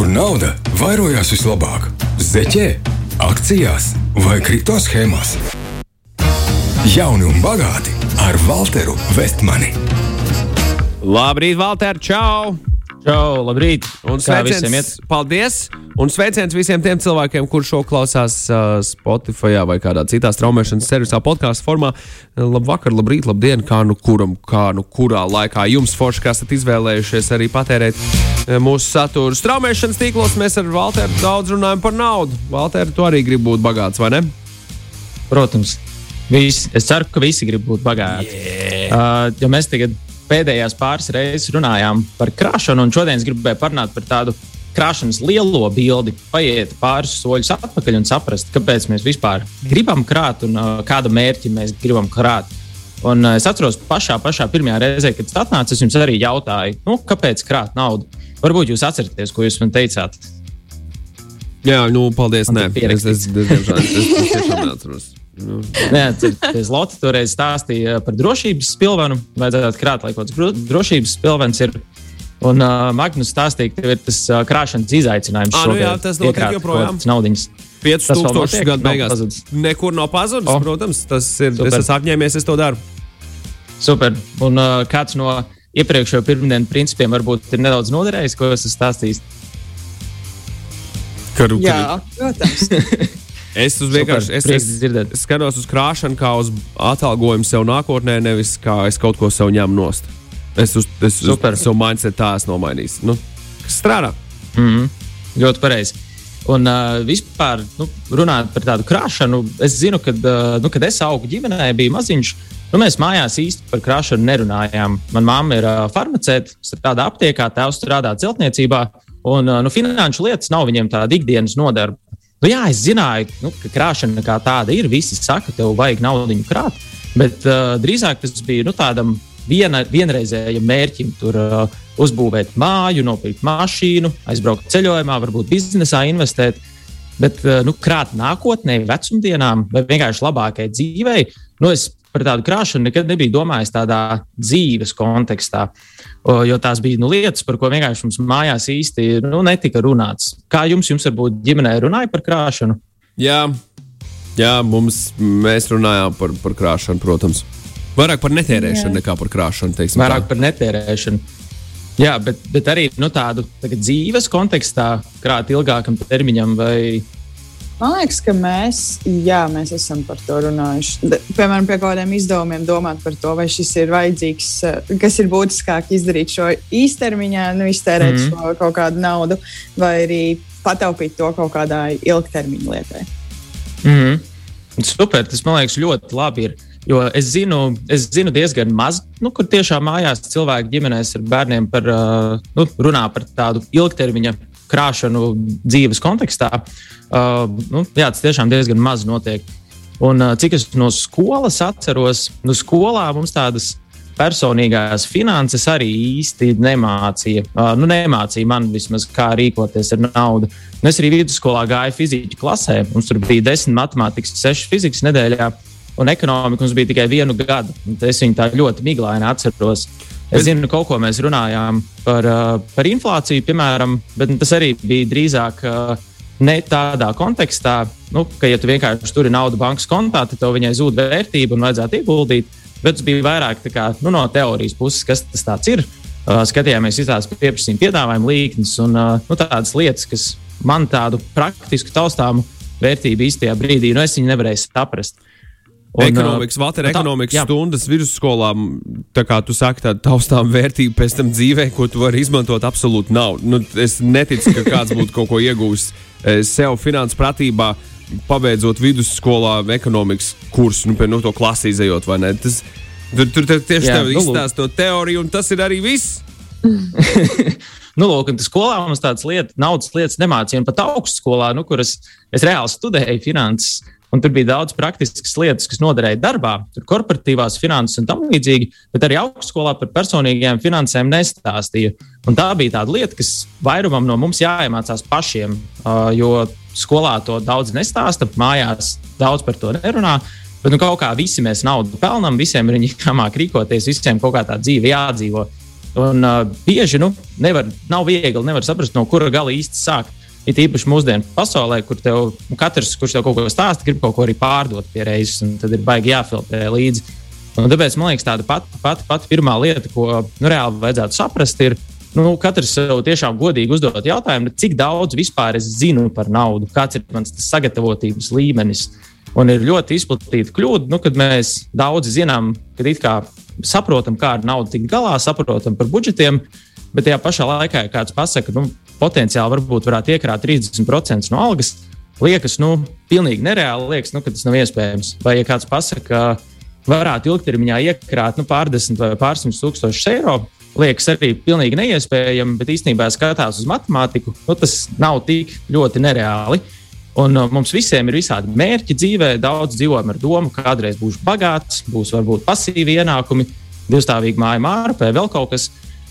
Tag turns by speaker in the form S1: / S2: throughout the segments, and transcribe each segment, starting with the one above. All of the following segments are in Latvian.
S1: kur nauda vairojās vislabāk - zeķē, akcijās vai kripto schēmās. Jauni un bagāti ar Walteru Vestmani.
S2: Labrīt, Valter! Čau!
S3: Čau, labrīt!
S2: Un sveiciens, paldies! Un sveiciens visiem tiem cilvēkiem, kurš šo klausās uh, Spotify vai kādā citā straumēšanas servisā, podkāstu formā. Labvakar, labrīt, labdien! Kā nu kuram, kā nu kurā laikā jums forši, kas esat izvēlējušies arī patērēt mūsu saturu straumēšanas tīklos. Mēs ar Valteru daudz runājam par naudu. Valter, tu arī gribi būt bagāts, vai ne?
S3: Protams, visi, es ceru, ka visi grib būt bagāti. Yeah. Uh, jo mēs tagad pēdējās pāris reizes runājām par krāšanu, un šodien es gribēju parunāt par tādu krāšanas lielo bildi, paiet pāris soļus atpakaļ un saprast, kāpēc mēs vispār gribam krāt un uh, kāda mērķa mēs gribam krāt. Un, uh, es atceros, pašā, pašā pirmajā reizē, kad tas atnāca, es jums arī jautāju, nu, kāpēc krāt naudu. Varbūt jūs atceraties, ko jūs man teicāt.
S2: Jā, nu, paldies. Nē, es, es, es, diemžēl, es, es tiešām neatceros. Nu,
S3: Neatcerieties, Lotte toreiz stāstīja par drošības spilvenu. Vajadzētu krāt, lai kaut kāds dro- drošības spilvens ir. Un uh, Magnus stāstīja, ka tev ir tas uh, krāšanas izaicinājums.
S2: Ā, nu jā, tas notiek joprojām.
S3: Naudiņas. Tas vēl
S2: 5000
S3: notiek?
S2: gadu beigās.
S3: pazudis?
S2: Nekur nav pazudis,
S3: O.
S2: protams. Tas ir.
S3: Super.
S2: Es esmu apņēmies, es to daru.
S3: Super. Un uh, kāds no iepriekšējā pirmdienas principiem varbūt ir nedaudz noderējis, ko esmu stāstījis.
S2: Karu,
S4: Jā, protams.
S2: Es uz vienkārši es, es, es skatos uz krāšanu kā uz atalgojumu sev nākotnē, nevis kā es kaut ko sev ņemu nost. Es uz, es, uz
S3: Super.
S2: savu mindset tā esmu nomainījis. Nu, kas strādā?
S3: Mm -hmm. Ļoti pareizi. Un uh, vispār, nu, runājot par tādu krāšanu, es zinu, ka, uh, nu, kad es augu ģimenē, bija maziņš. Nu, mēs mājās īsti par krāšanu nerunājām. Manā mamma ir uh, farmaceite, strādā aptiekā, tēvs strādā celtniecībā. Un, uh, nu, finanšu lietas nav viņiem tāda ikdienas nodarbe. Nu, jā, es zināju, nu, ka krāšana kā tāda ir. Visi saka, tev vajag naudu krāt. Bet uh, drīzāk tas bija nu, tādam viena, vienreizējam mērķim. Tur uh, uzbūvēt māju, nopirkt mašīnu, aizbraukt ceļojumā, varbūt biznesā investēt. Bet nu, krāt nākotnē, vecumdienām vai vienkārši labākai dzīvei, nu, es par tādu krāšanu nekad nebiju domājis tādā dzīves kontekstā. Jo tās bija nu, lietas, par ko vienkārši mums mājās īsti nu, netika runāts. Kā jums, jums varbūt ģimenē runāja par krāšanu?
S2: Jā, jā mums, mēs runājām par, par krāšanu, protams. Vairāk par netērēšanu nekā par krāšanu. teiksim
S3: Vairāk
S2: tā.
S3: par netērēšanu. Jā, bet, bet arī nu, tādu tagad, dzīves kontekstā krāt ilgākam termiņam vai
S4: Man liekas, ka mēs, jā, mēs esam par to runājuši. Piemēram, pie kādiem izdevumiem domāt par to, vai šis ir vajadzīgs, eh, kas ir būtiskāk izdarīt šo īstermiņā, nu, iztērēt mm šo kaut kādu naudu, vai arī pataupīt to kaut kādai ilgtermiņa lietai.
S3: Mm. Super, tas man liekas ļoti labi. Ir. Jo es zinu, es zinu diezgan maz, nu, kur tiešām mājās cilvēki ģimenēs ar bērniem par, uh, nu, runā par tādu ilgtermiņa krāšanu dzīves kontekstā. Uh, nu, jā, tas tiešām diezgan maz notiek. Un, uh, cik es no skolas atceros, nu, skolā mums tādas personīgās finanses arī īsti nemācīja. Uh, nu, nemācīja man vismaz, kā rīkoties ar naudu. Un es arī vidusskolā gāju fizikas klasē. Mums tur bija desmit matemātikas, seši fizikas nedēļā, un ekonomika mums bija tikai vienu gadu. Es viņu tā ļoti miglaini atceros. Es zinu, kaut ko mēs runājām par, uh, par inflāciju, piemēram, bet tas arī bija drīzāk uh, ne tādā kontekstā, nu, ka, ja tu vienkārši turi naudu bankas kontā, tad tev viņai zūd vērtība un vajadzētu ieguldīt. Bet tas bija vairāk kā, nu, no teorijas puses, kas tas ir. Uh, skatījāmies visās pieprasījuma piedāvājuma līknes un nu, tādas lietas, kas man tādu praktisku taustāmu vērtību īstajā brīdī, nu, es viņu nevarēju saprast.
S2: Un, ekonomikas, Valter,
S3: nu tā-
S2: ekonomikas
S3: jā.
S2: stundas vidusskolā, tā kā tu saki, tāda taustām vērtība pēc tam dzīvē, ko tu vari izmantot absolūti nav. Nu, es neticu, ka kāds būtu kaut ko iegūmis eh, sev finanses pratībā, pabeidzot vidusskolā ekonomikas kursu, nu, pie nu, to klasī izējot, vai ne? Tas, tur, tur tieši
S3: Jā,
S2: tev
S3: nu,
S2: izstāsta to teoriju, un tas ir arī viss.
S3: Nu, lūk, un skolā mums tādas lietas, naudas lietas nemācīja. Un pat augstskolā, nu, kur es, es reāli studēju finanses, un tur bija daudz praktiskas lietas, kas noderēja darbā, tur korporatīvās finanses un tam līdzīgi, bet arī augstskolā par personīgajām finansēm nestāstīja. Un tā bija tāda lieta, kas vairumam no mums jāiemācās pašiem, jo skolā to daudz nestāsta, mājās daudz par to nerunā. Bet nu, kaut kā visi mēs naudu pelnām, visiem ir jāmāk rīkoties, visiem kaut kā tā dzīve jādzīvo. Un uh, bieži nu, nevar, nav viegli, nevar saprast, no kura gala īsti sākt. It īpaši mūsdienu pasaulē, kur tev nu, katrs, kurš tev kaut ko stāsta, grib kaut ko arī pārdot pie reizes, un tad ir baigi jāfiltrē līdzi. Un tāpēc man liekas, tāda pati, pati, pati pirmā lieta, ko nu, reāli vajadzētu saprast, ir, nu, katrs sev tiešām godīgi uzdot jautājumu, cik daudz vispār es zinu par naudu, kāds ir mans sagatavotības līmenis. Un ir ļoti izplatīta kļūda, nu, kad mēs daudz zinām, kad it kā saprotam, kā ar naudu tikt galā, saprotam par budžetiem, bet tajā pašā laikā, ja kāds pasakā, nu, potenciāli varbūt varētu iekrāt 30% no algas, liekas, nu, pilnīgi nereāli, liekas, nu, ka tas nav iespējams. Vai ja kāds pasakā, ka varētu ilgtermiņā iekrāt nu, pārdesmit vai pārsimt tūkstošus eiro, liekas arī pilnīgi neiespējami, bet īstenībā skatās uz matemātiku, nu, tas nav tik ļoti nereāli. Un uh, mums visiem ir visādi mērķi dzīvē. Daudz dzīvojam ar domu, ka kādreiz būšu bagāts, būs varbūt pasīvi ienākumi, divstāvīgi māja vai vēl kaut kas.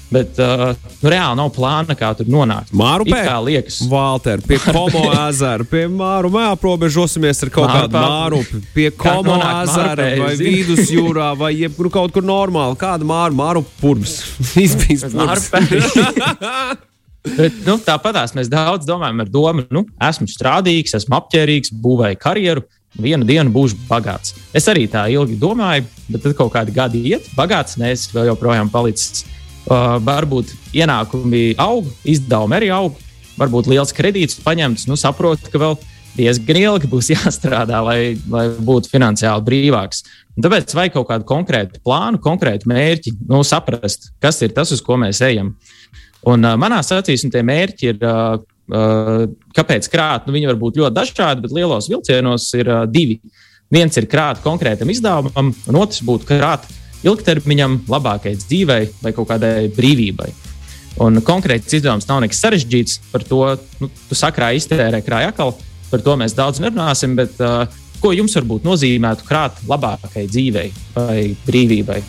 S3: Bet uh, nu, reāli nav plāna, kā tur nonākt.
S2: Māru
S3: kā liekas,
S2: Valter, pie Komo ezera, pie Māru mēā aprobežosimies ar kaut kādu māru, pie Komo ezera vai vidusjūrā vai jebkur kaut kur normāli. Kāda māru, māru
S3: Māru
S2: purms.
S3: pēc. Bet, nu, Tāpatās mēs daudz domājam ar domu, nu, esmu strādīgs, esmu apģērbīgs, būvēju karjeru, vienu dienu būšu bagāts. Es arī tā ilgi domāju, bet tad kaut kādi gadi iet, bagāts, nē, es vēl joprojām palicis. Uh, varbūt ienākumi aug, izdevumi arī aug, varbūt liels kredīts paņemts, nu, saprotu, ka vēl diezgan ilgi būs jāstrādā, lai, lai būtu finansiāli brīvāks. Un tāpēc vajag kaut kādu konkrētu plānu, konkrētu mērķi, nu, saprast, kas ir tas, uz ko mēs ejam. Un uh, manā acīs tie mērķi ir, uh, uh, kāpēc krāt. Nu, viņi var būt ļoti dažādi, bet lielos vilcienos ir uh, divi. Viens ir krāt konkrētam izdevumam, un otrs būtu krāt ilgtermiņam, labākai dzīvei vai kaut kādai brīvībai. Un konkrēts izdevums nav nekas sarežģīts. Par to nu, tu sakrā iztērē krāja akal. Par to mēs daudz nerunāsim. Bet, uh, ko jums varbūt nozīmētu krāt labākai dzīvei vai brīvībai?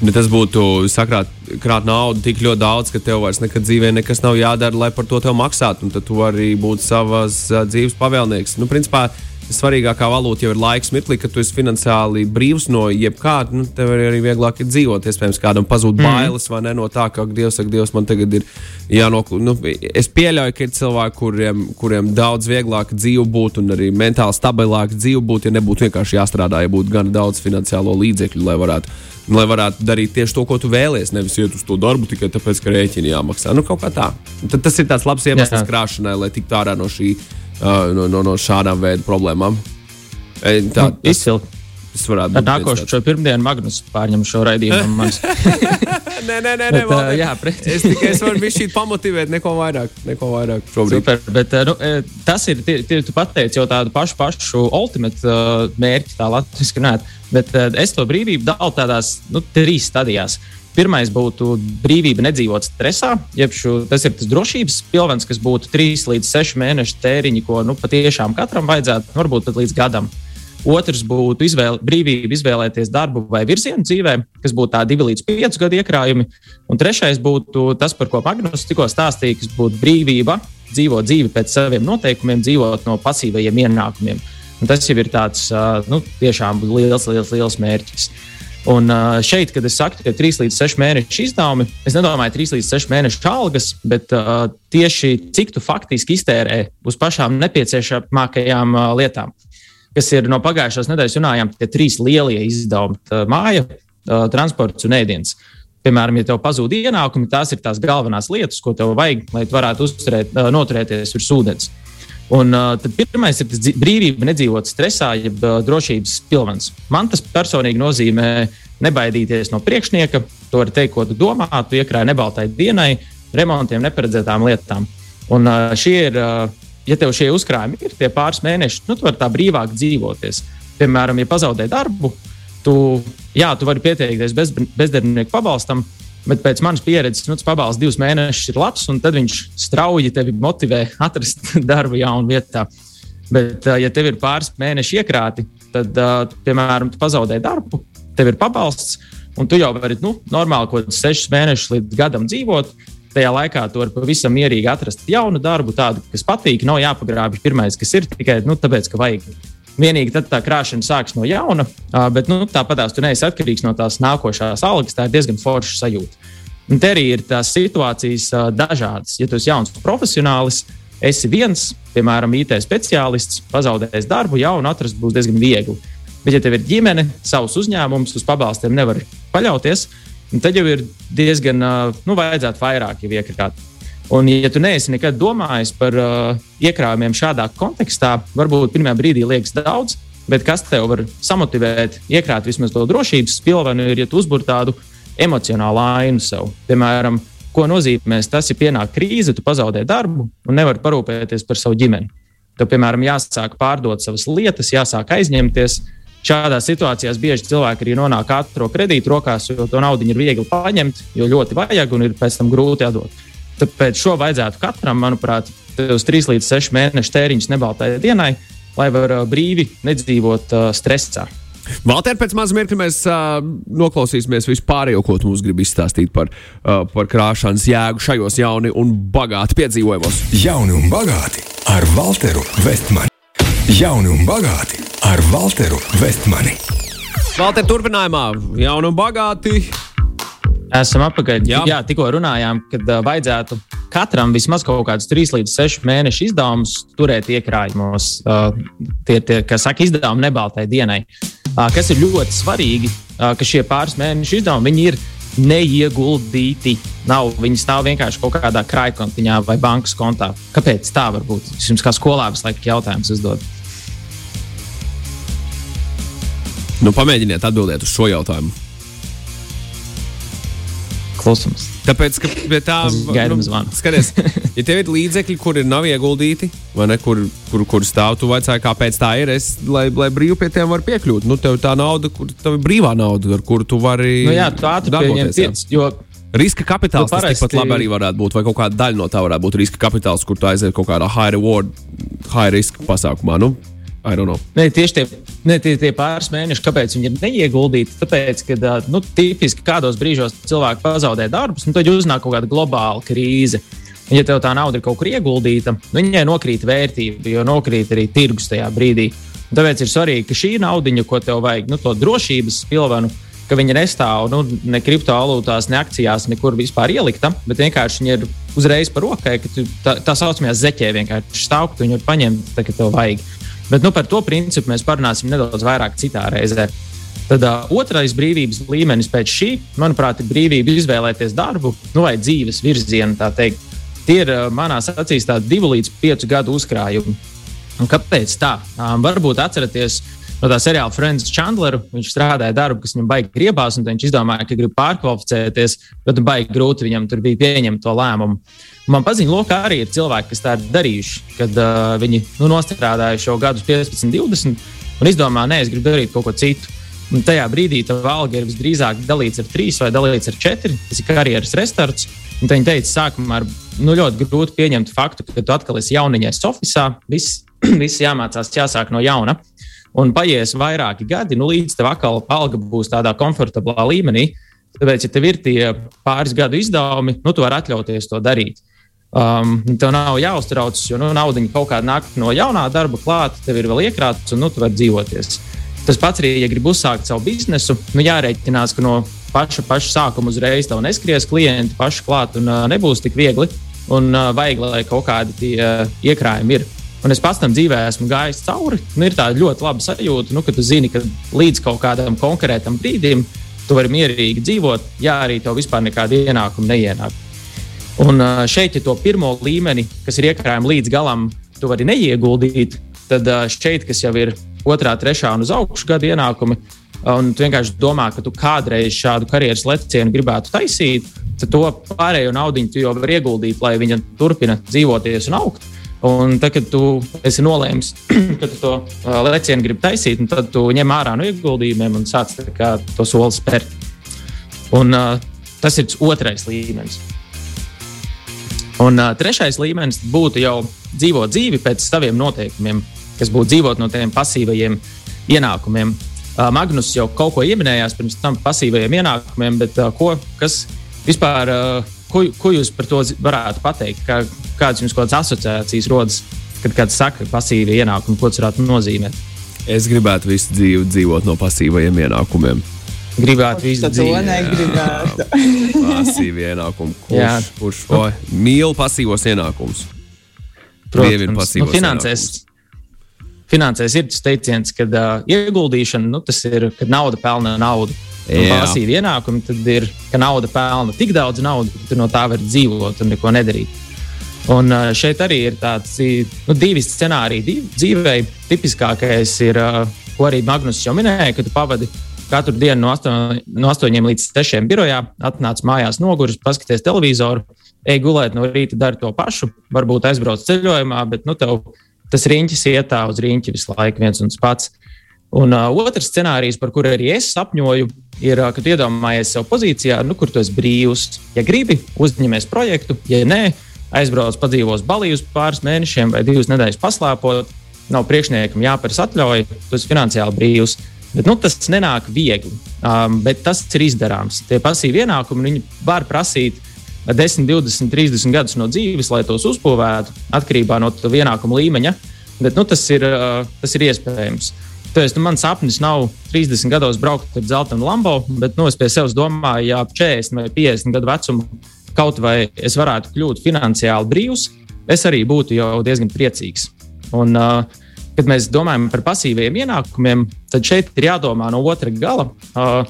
S2: Bet tas būtu sakrāt krāt naudu tik ļoti daudz, ka tev vairs nekad dzīvē nekas nav jādara, lai par to maksātu. Tad tu vari būt savas uh, dzīves pavēlnieks. Nu, principā, svarīgākā valūta jau ir laiks, mirklī, kad tu esi finansiāli brīvs no jebkāda. Nu, tev ir arī vieglāk ir dzīvot. Iespējams, kādam pazūd mm. bailes vai ne no tā, ka Dievs, ak, Dievs, man tagad ir jānoklūst. Nu, es pieļauju, ka ir cilvēki, kuriem, kuriem daudz vieglāk dzīve būtu un arī mentāli stabilāk dzīve būtu, ja nebūtu vienkārši jāstrādā, ja būtu gan daudz finansiālo līdzekļu, lai varētu. Lai varētu darīt tieši to, ko tu vēlies, nevis iet uz to darbu tikai tāpēc, ka rēķini jāmaksā. Nu, kaut kā tā. Tad tas ir tāds labs iemesls krāšanai, lai tiktu ārā no, šī, uh, no, no, no šādām veida problēmām. E, Tā tas,
S3: Izcili.
S2: tas varētu
S3: Ar
S2: būt. viens
S3: nākošo pirmdienu Magnus pārņem šo raidījumu.
S2: Nē, nē, nē, nē
S3: Bet,
S2: Valter.
S3: jā, pret-
S2: es tikai es varu bišķīt pamotivēt, neko vairāk, neko vairāk šobrīd.
S3: Super, bet eh, nu, eh, tas ir, tie, tie, tu pateici jau tādu pašu, pašu ultimate uh, mērķi, tā latviešu runāt. Bet uh, es to brīvību dalu tādās nu, trīs stadijās. Pirmais būtu brīvība nedzīvot stresā, jeb šo, tas ir tas drošības pilvens, kas būtu 3 līdz 6 mēnešu tēriņi, ko nu, patiešām katram vajadzētu, varbūt pat līdz gadam. Otrs būtu izvēle, brīvība izvēlēties darbu vai virzienu dzīvē, kas būtu tādi divi līdz pieci gadu iekrājumi. Un trešais būtu tas, par ko Magnus tikko stāstīja, kas būtu brīvība dzīvot dzīvi pēc saviem noteikumiem, dzīvot no pasīvajiem ienākumiem. Un tas jau ir tāds nu, tiešām liels, liels, liels mērķis. Un šeit, kad es saku, ka 3 līdz 6 mēnešu izdevumi, es nedomāju 3 līdz 6 mēnešu algas, bet uh, tieši cik tu faktiski iztērē uz pašām nepieciešamākajām uh, lietām kas ir no pagājušās nedēļas runājām, tie trīs lielie izdevumi māja, ā, transports un ēdiens. Piemēram, ja tev pazūd ienākumi, tās ir tās galvenās lietas, ko tev vajag, lai tu varētu uzturēt, noturēties virs ūdens. Un, uh, pirmais ir tas brīvība nedzīvot stresā, jeb uh, drošības pilvens. Man tas personīgi nozīmē nebaidīties no priekšnieka. To var teikt, ko tu domā. Tu iekrāji nebaltai dienai, remontiem, neparedzētām lietām. Un uh, šie ir, uh, ja tev šie uzkrājumi ir tie pāris mēneši, nu, tu vari tā brīvāk dzīvoties. Piemēram, ja pazaudē darbu, tu, jā, tu vari pieteikties bez, bezdarbnieku pabalstam, bet pēc manas pieredzes, nu, tas pabalsts divus mēnešus ir labs, un tad viņš strauji tevi motivē atrast darbu jaunu vietā. Bet, ja tev ir pāris mēneši iekrāti, tad, piemēram, tu pazaudē darbu, tev ir pabalsts, un tu jau vari nu, normāli kaut kādus sešus mēnešus līdz gadam dzīvot. Tajā laikā tu vari pavisam mierīgi atrast jaunu darbu, tādu, kas patīk. Nav jāpagrābj pirmais, kas ir tikai nu, tāpēc, ka vajag. Vienīgi tad tā krāšana sāks no jauna, bet nu, tāpat tās tu neesi atkarīgs no tās nākošās algas. Tā ir diezgan forša sajūta. Un te arī ir tās situācijas dažādas. Ja tu esi jauns profesionālis, esi viens, piemēram, IT speciālists, pazaudējis darbu, jaunu atrast būs diezgan viegli. Bet, ja tev ir ģimene, savs uzņēmums, uz pabalstiem nevar paļauties, tad jau ir diezgan, nu, vajadzētu vairāk jau iekrāt. Un, ja tu neesi nekad domājis par uh, iekrājumiem šādā kontekstā, varbūt pirmajā brīdī liekas daudz, bet kas tev var samotivēt, iekrāt vismaz to drošības pilvenu, ir, ja tu uzbūri tādu emocionālu ainu sev. Piemēram, ko nozīmē tas, ja pienāk krīze, tu pazaudē darbu un nevari parūpēties par savu ģimeni. Tev, piemēram, jāsāk pārdot savas lietas, jāsāk aizņemties. Šādās situācijās bieži cilvēki arī nonāk ātrā kredīta rokās, jo to naudu ir viegli paņemt, jo ļoti vajag un ir pēc tam grūti atdot. Tāpēc šo vajadzētu katram, manuprāt, uz 3 līdz 6 mēnešu tēriņš nebaltai dienai, lai varētu brīvi nedzīvot uh, stresā.
S2: Valter, pēc maza mirkļa mēs uh, noklausīsimies vispārējo, ko tu mums gribi izstāstīt par, uh, par krāšanas jēgu šajos jauni un bagāti piedzīvojumos.
S1: Jauni un bagāti ar Walteru Vestmani. Jauni un bagāti ar Walteru Vestmani.
S2: Valter, turpinājumā jauni un bagāti
S3: Esam atpakaļ. Jā, Jā tikko runājām, ka uh, vajadzētu katram vismaz kaut kādus 3 līdz 6 mēnešu izdevumus turēt iekrājumos. Uh, tie ir, kā saka, izdevumi nebaltai dienai. Uh, kas ir ļoti svarīgi, uh, ka šie pāris mēnešu izdevumi ir neieguldīti. Nav, viņi stāv vienkārši kaut kādā krājkontiņā vai bankas kontā. Kāpēc tā var būt? Es jums kā skolā visu laiku jautājums uzdodu.
S2: Nu, pamēģiniet atbildēt uz šo jautājumu
S3: klusums.
S2: Tāpēc, ka pie tā
S3: gaidām zvanu.
S2: Skaties, ja tev ir līdzekļi, kuri nav ieguldīti, vai ne, kur, kur, kur stāv, tu vaicāji, kāpēc tā ir, es, lai, lai brīvi pie tiem var piekļūt. Nu, tev tā nauda, kur tev ir brīvā nauda, ar kuru tu vari.
S3: Nu, jā, tu ātri pieņem tiec, jo
S2: Riska kapitāls tas parasti... tikpat labi arī varētu būt, vai kaut kāda daļa no tā varētu būt riska kapitāls, kur tu aiziet kaut kādā high reward, high risk pasākumā. Nu,
S3: Ne, tieši tie, ne, tie, tie pāris mēneši, kāpēc viņi ir neieguldīti. Tāpēc, ka nu, tipiski kādos brīžos cilvēki pazaudē darbus, un tad uznāk kaut kāda globāla krīze. Un, ja tev tā nauda ir kaut kur ieguldīta, viņai nokrīt vērtība, jo nokrīt arī tirgus tajā brīdī. Un tāpēc ir svarīgi, ka šī naudiņa, ko tev vajag, nu, to drošības pilvenu, ka viņa nestāv nu, ne kriptovalūtās, ne akcijās, nekur vispār ielikta, bet vienkārši viņa ir uzreiz par rokai, ka tā, tā saucamajā zeķē vienkārši stāv, ka tu viņu var paņemt, tā, kad tev vajag. Bet nu, par to principu mēs parunāsim nedaudz vairāk citā reizē. Tad uh, otrais brīvības līmenis pēc šī, manuprāt, ir brīvība izvēlēties darbu nu, vai dzīves virzienu. Tie ir uh, manās acīs divu līdz piecu gadu uzkrājumi. Un kāpēc tā? Um, varbūt atceraties no tā seriāla Friends Chandleru. Viņš strādāja darbu, kas viņam baigi griebās, un viņš izdomāja, ka grib pārkvalificēties, bet baigi grūti viņam tur bija pieņemt to lēmumu. Man paziņo, lokā arī ir cilvēki, kas tā ir darījuši, kad uh, viņi nu, nostrādāja šo gadus 15, 20 un izdomā, nē, es gribu darīt kaut ko citu. Un tajā brīdī tā alga ir visdrīzāk dalīta ar trīs vai dalīta ar četri. Tas ir karjeras restorāns. Viņi teica, sākumā ar nu, ļoti grūti pieņemt faktu, ka tu atkal esi jauniņais oficiālā. Viss, viss jāmācās, jāsāk no jauna. Un paies vairāki gadi, nu, līdz tev atkal alga būs tādā komfortablā līmenī. Tāpēc, ja tev ir tie pāris gadu izdevumi, nu, tu vari atļauties to darīt. Um, tev nav jāuztraucas, jo nu, nauda kaut kādā nāk no jaunā darba klāta, tev ir vēl iekrāts un nu, tu vari dzīvoties. Tas pats arī, ja gribi uzsākt savu biznesu, nu, jārēķinās, ka no paša, paša sākuma uzreiz tev neskries klienti paši klāt un uh, nebūs tik viegli. Un uh, vajag, lai kaut kādi tie uh, iekrājumi ir. Un es pats tam dzīvē esmu gājis cauri. Nu, ir tāda ļoti laba sajūta, nu, ka tu zini, ka līdz kaut kādam konkrētam brīdim tu vari mierīgi dzīvot, ja arī tev vispār nekāda ienākuma neienāk. Un šeit, ja to pirmo līmeni, kas ir iekrājumi līdz galam, tu vari neieguldīt, tad šeit, kas jau ir otrā, trešā un uz augšu gada ienākumi, un tu vienkārši domā, ka tu kādreiz šādu karjeras lecienu gribētu taisīt, tad to pārējo naudu tu jau vari ieguldīt, lai viņa turpina dzīvoties un augt. Un tad, kad tu esi nolēmis, ka tu to lecienu gribi taisīt, tad tu ņem ārā no ieguldījumiem un sāc to soli spērt. Un, uh, tas ir otrais līmenis. Un uh, trešais līmenis būtu jau dzīvot dzīvi pēc saviem noteikumiem, kas būtu dzīvot no tiem pasīvajiem ienākumiem. Uh, Magnus jau kaut ko ieminējās pirms tam pasīvajiem ienākumiem, bet uh, ko, kas vispār, uh, ko, ko jūs par to varētu pateikt? Kā, kādas jums kādas asociācijas rodas, kad kāds saka pasīvi ienākumi, ko tas varētu nozīmēt?
S2: Es gribētu visu dzīvi dzīvot no pasīvajiem ienākumiem.
S3: gribētu
S4: izdarīt. To negribētu.
S2: Pasīvi ienākumi. Kurš, kurš oi, mīl pasīvos ienākumus?
S3: Protams, nu, finansēs. Finansēs ir tas teiciens, ka uh, ieguldīšana, nu, tas ir, kad nauda pelna naudu. Pasīvi ienākumi, tad ir, ka nauda pelna tik daudz naudas, ka tu no tā vari dzīvot un neko nedarīt. Un šeit arī ir tāds nu, divi scenāriji dzīvē. Tipiskākais ir, ko arī Magnus jau minēja, ka tu pavadi katru dienu no 8, no 8 līdz 6 birojā, atnāc mājās noguris, paskaties televizoru, ej gulēt no rīta, dari to pašu, varbūt aizbrauc ceļojumā, bet nu, tev tas riņķis ietā uz riņķi visu laiku viens un tas pats. Un uh, otrs scenārijs, par kuru arī es sapņoju, ir, uh, kad iedomājies sev pozīcijā, nu, kur tu esi brīvs. Ja gribi, uzņemies projektu, ja nē, aizbrauc, padzīvos balījus pāris mēnešiem vai divas nedēļas paslēpot, nav priekšniekam jāpērts atļauja, tu esi finansiāli brīvs. Bet, nu, tas nenāk viegli, um, bet tas ir izdarāms. Tie pasīvi ienākumi var prasīt 10, 20, 30 gadus no dzīves, lai tos uzbūvētu atkarībā no ienākuma līmeņa. Bet, nu, tas, ir, uh, tas ir iespējams. Tāpēc nu, mans sapnis nav 30 gados braukt ar dzeltenu lambo, bet nu, es pie sevis domāju, ja ap 40 vai 50 gadu vecumu kaut vai es varētu kļūt finansiāli brīvs, es arī būtu jau diezgan priecīgs. Un, uh, kad mēs domājam par pasīviem ienākumiem, tad šeit ir jādomā no otra gala. Uh,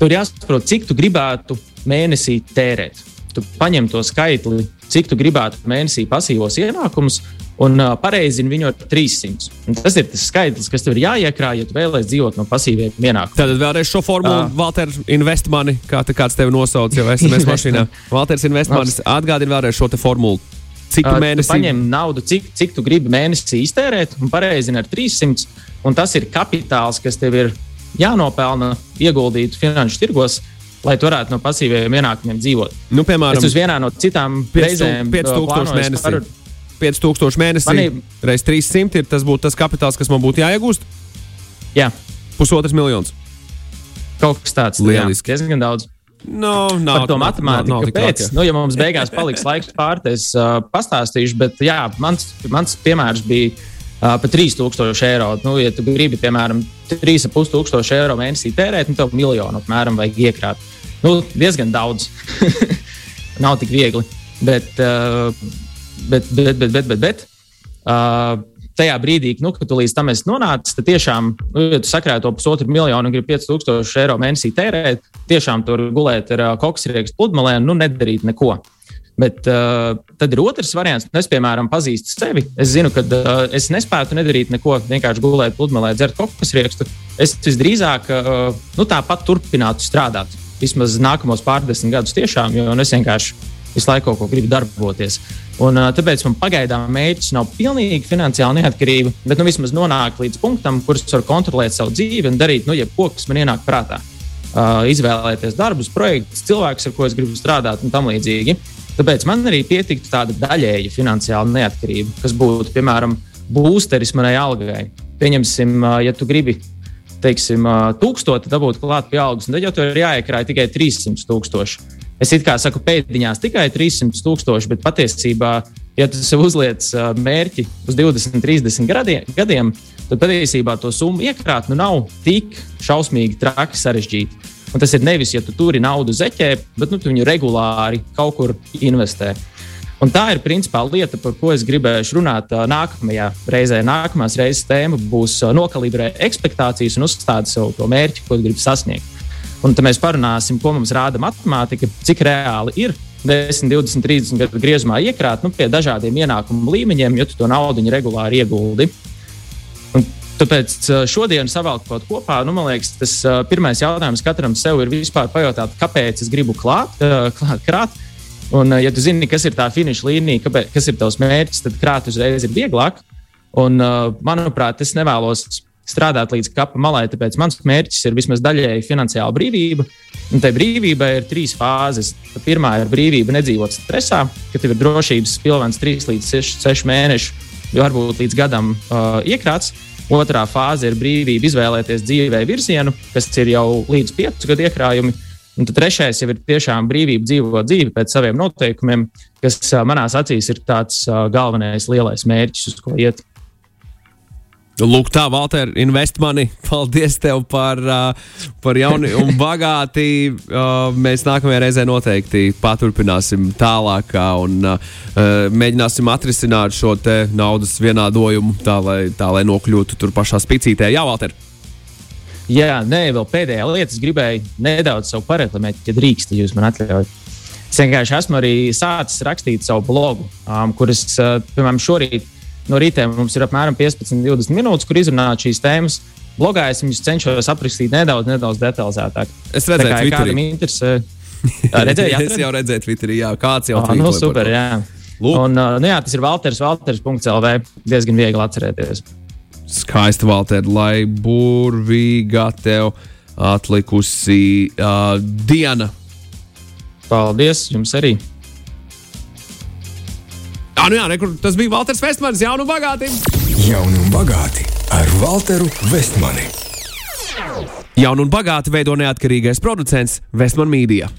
S3: tur jāsaprot, cik tu gribētu mēnesī tērēt. Tu paņem to skaitli, cik tu gribētu mēnesī pasīvos ienākumus, un uh, pareizini viņu ar 300. Un tas ir tas skaitlis, kas tev ir jāiekrāj, ja tu vēlēsies dzīvot no pasīviem ienākumiem.
S2: Tad vēlreiz šo formulu, uh, Walter Investmani, kā te kāds tevi nosauc jau SMS mašīnā. Walters Investmanis atgādina vēlreiz šo formulu. Cik tu mēnesī?
S3: Paņem naudu, cik, cik tu gribi mēnesī iztērēt, un pareizini ar 300. Un tas ir kapitāls, kas tev ir jānopelna, ieguldīt finanšu tirgos, lai tu varētu no pasīviem ienākumiem dzīvot.
S2: Nu, piemēram,
S3: tas uz vienā no citām
S2: 5, reizēm 5000 mēnesī. Par... 5000 mēnesī Manī... reizes 300 ir tas būtu tas kapitāls, kas man būtu jāiegūst.
S3: Jā,
S2: pusotrs miljons.
S3: Kaut kas tāds - lieliski. Diezgan daudz.
S2: No, nav,
S3: par to matemātiku. Nav, nav Kāpēc? Nu, ja mums beigās paliks laiks pārt, es uh, pastāstīšu, bet jā, mans, mans piemērs bija uh, par 3000 eiro. Nu, ja tu gribi, piemēram, 3500 eiro mēnesī tērēt, nu, tad miljonu apmēram vajag iekrāt. Nu, diezgan daudz. nav tik viegli. Bet, uh, bet, bet, bet, bet, bet, bet uh, tajā brīdī, nu, kad tu līdz tam esi nonācis, tad tiešām, nu, ja tu sakrāji to pusotru miljonu un gribi 5000 eiro mēnesī tērēt, tiešām tur gulēt ar uh, koksrieks pludmalē un nu, nedarīt neko. Bet uh, tad ir otrs variants. Es, piemēram, pazīstu sevi. Es zinu, ka uh, es nespētu nedarīt neko, vienkārši gulēt pludmalē, dzert kokus riekstu. Es visdrīzāk uh, nu, tāpat turpinātu strādāt. Vismaz nākamos pārdesmit gadus tiešām, jo es vienkārši visu laiku kaut ko gribu darboties. Un, tāpēc man pagaidām mērķis nav pilnīgi finansiāli neatkarība, bet nu, vismaz nonākt līdz punktam, kur es varu kontrolēt savu dzīvi un darīt nu, jebko, kas man ienāk prātā. Uh, izvēlēties darbus, projektus, cilvēkus, ar ko es gribu strādāt un tam līdzīgi. Tāpēc man arī pietiktu tāda daļēja finansiāla neatkarība, kas būtu, piemēram, būsteris manai algai. Pieņemsim, ja tu gribi teiksim, tūkstoti dabūt klāt pie algas, tad jau tur ir jāiekrāj tikai 300 tūkstoši. Es it kā saku pēdiņās tikai 300 tūkstoši, bet patiesībā, ja tu sev uzliec mērķi uz 20, 30 gadiem, tad patiesībā to summu iekrāt nu nav tik šausmīgi traki sarežģīti. Un tas ir nevis, ja tu turi naudu zeķē, bet nu, tu viņu regulāri kaut kur investē. Un tā ir principā lieta, par ko es gribēšu runāt nākamajā reizē. Nākamās reizes tēma būs nokalibrēt expectācijas un uzstādīt sev to mērķi, ko gribi sasniegt. Un tad mēs parunāsim, ko mums rāda matemātika, cik reāli ir 10, 20, 30 gadu griezumā iekrāt nu, pie dažādiem ienākumu līmeņiem, jo tu to naudu regulāri ieguldi. Un tāpēc šodien savalkot kopā, nu, man liekas, tas pirmais jautājums katram sev ir vispār pajautāt, kāpēc es gribu klāt, klāt krāt. Un, ja tu zini, kas ir tā finiša līnija, kāpēc, kas ir tavs mērķis, tad krāt uzreiz ir vieglāk. Un, manuprāt, es nevēlos strādāt līdz kapa malai. Tāpēc mans mērķis ir vismaz daļēji finansiāla brīvība. Un tai brīvībai ir trīs fāzes. Pirmā ir brīvība nedzīvot stresā, ka tev ir drošības pilvens 3 līdz 6, 6 mēneši, varbūt līdz gadam uh, iekrāts. Otrā fāze ir brīvība izvēlēties dzīvē virzienu, kas ir jau līdz 5 gadu iekrājumi. Un tad trešais jau ir tiešām brīvība dzīvot dzīvi pēc saviem noteikumiem, kas uh, manās acīs ir tāds uh, galvenais lielais mērķis, uz ko iet.
S2: Lūk, tā, Valter, investmani. Paldies tev par, uh, par jaunu un bagāti. Uh, mēs nākamajā reizē noteikti paturpināsim tālāk un uh, mēģināsim atrisināt šo naudas vienādojumu tā, lai, tā, lai nokļūtu tur pašā spicītē. Jā, Valter!
S3: Jā, nē, vēl pēdējā lieta. Es gribēju nedaudz savu pareklamēt, ja drīkst, ja jūs man atļaujat. Es vienkārši esmu arī sācis rakstīt savu blogu, um, kuras, uh, piemēram, šorīt no rīta mums ir apmēram 15-20 minūtes, kur izrunāt šīs tēmas. Blogā es viņus cenšos aprakstīt nedaudz, nedaudz detalizētāk.
S2: Es redzēju, ka
S3: kādam interesē. Redzēju,
S2: es jau redzēju, Twitterī, jā, kāds jau
S3: veidā. Nu, super, jā. Lūk. Un, nu, jā, tas ir Valters, Valters.CLV. Diezgan viegli atcerēties.
S2: Skaista, Valter, lai burvīga tev atlikusi uh, diena.
S3: Paldies jums arī!
S2: Jā, nu jā, rekur, tas bija Valters Vestmanis, jaunu un bagāti.
S1: Jauni un bagāti ar Walteru Vestmani.
S2: Jaunu un bagāti veido neatkarīgais producents Vestman Mīdija.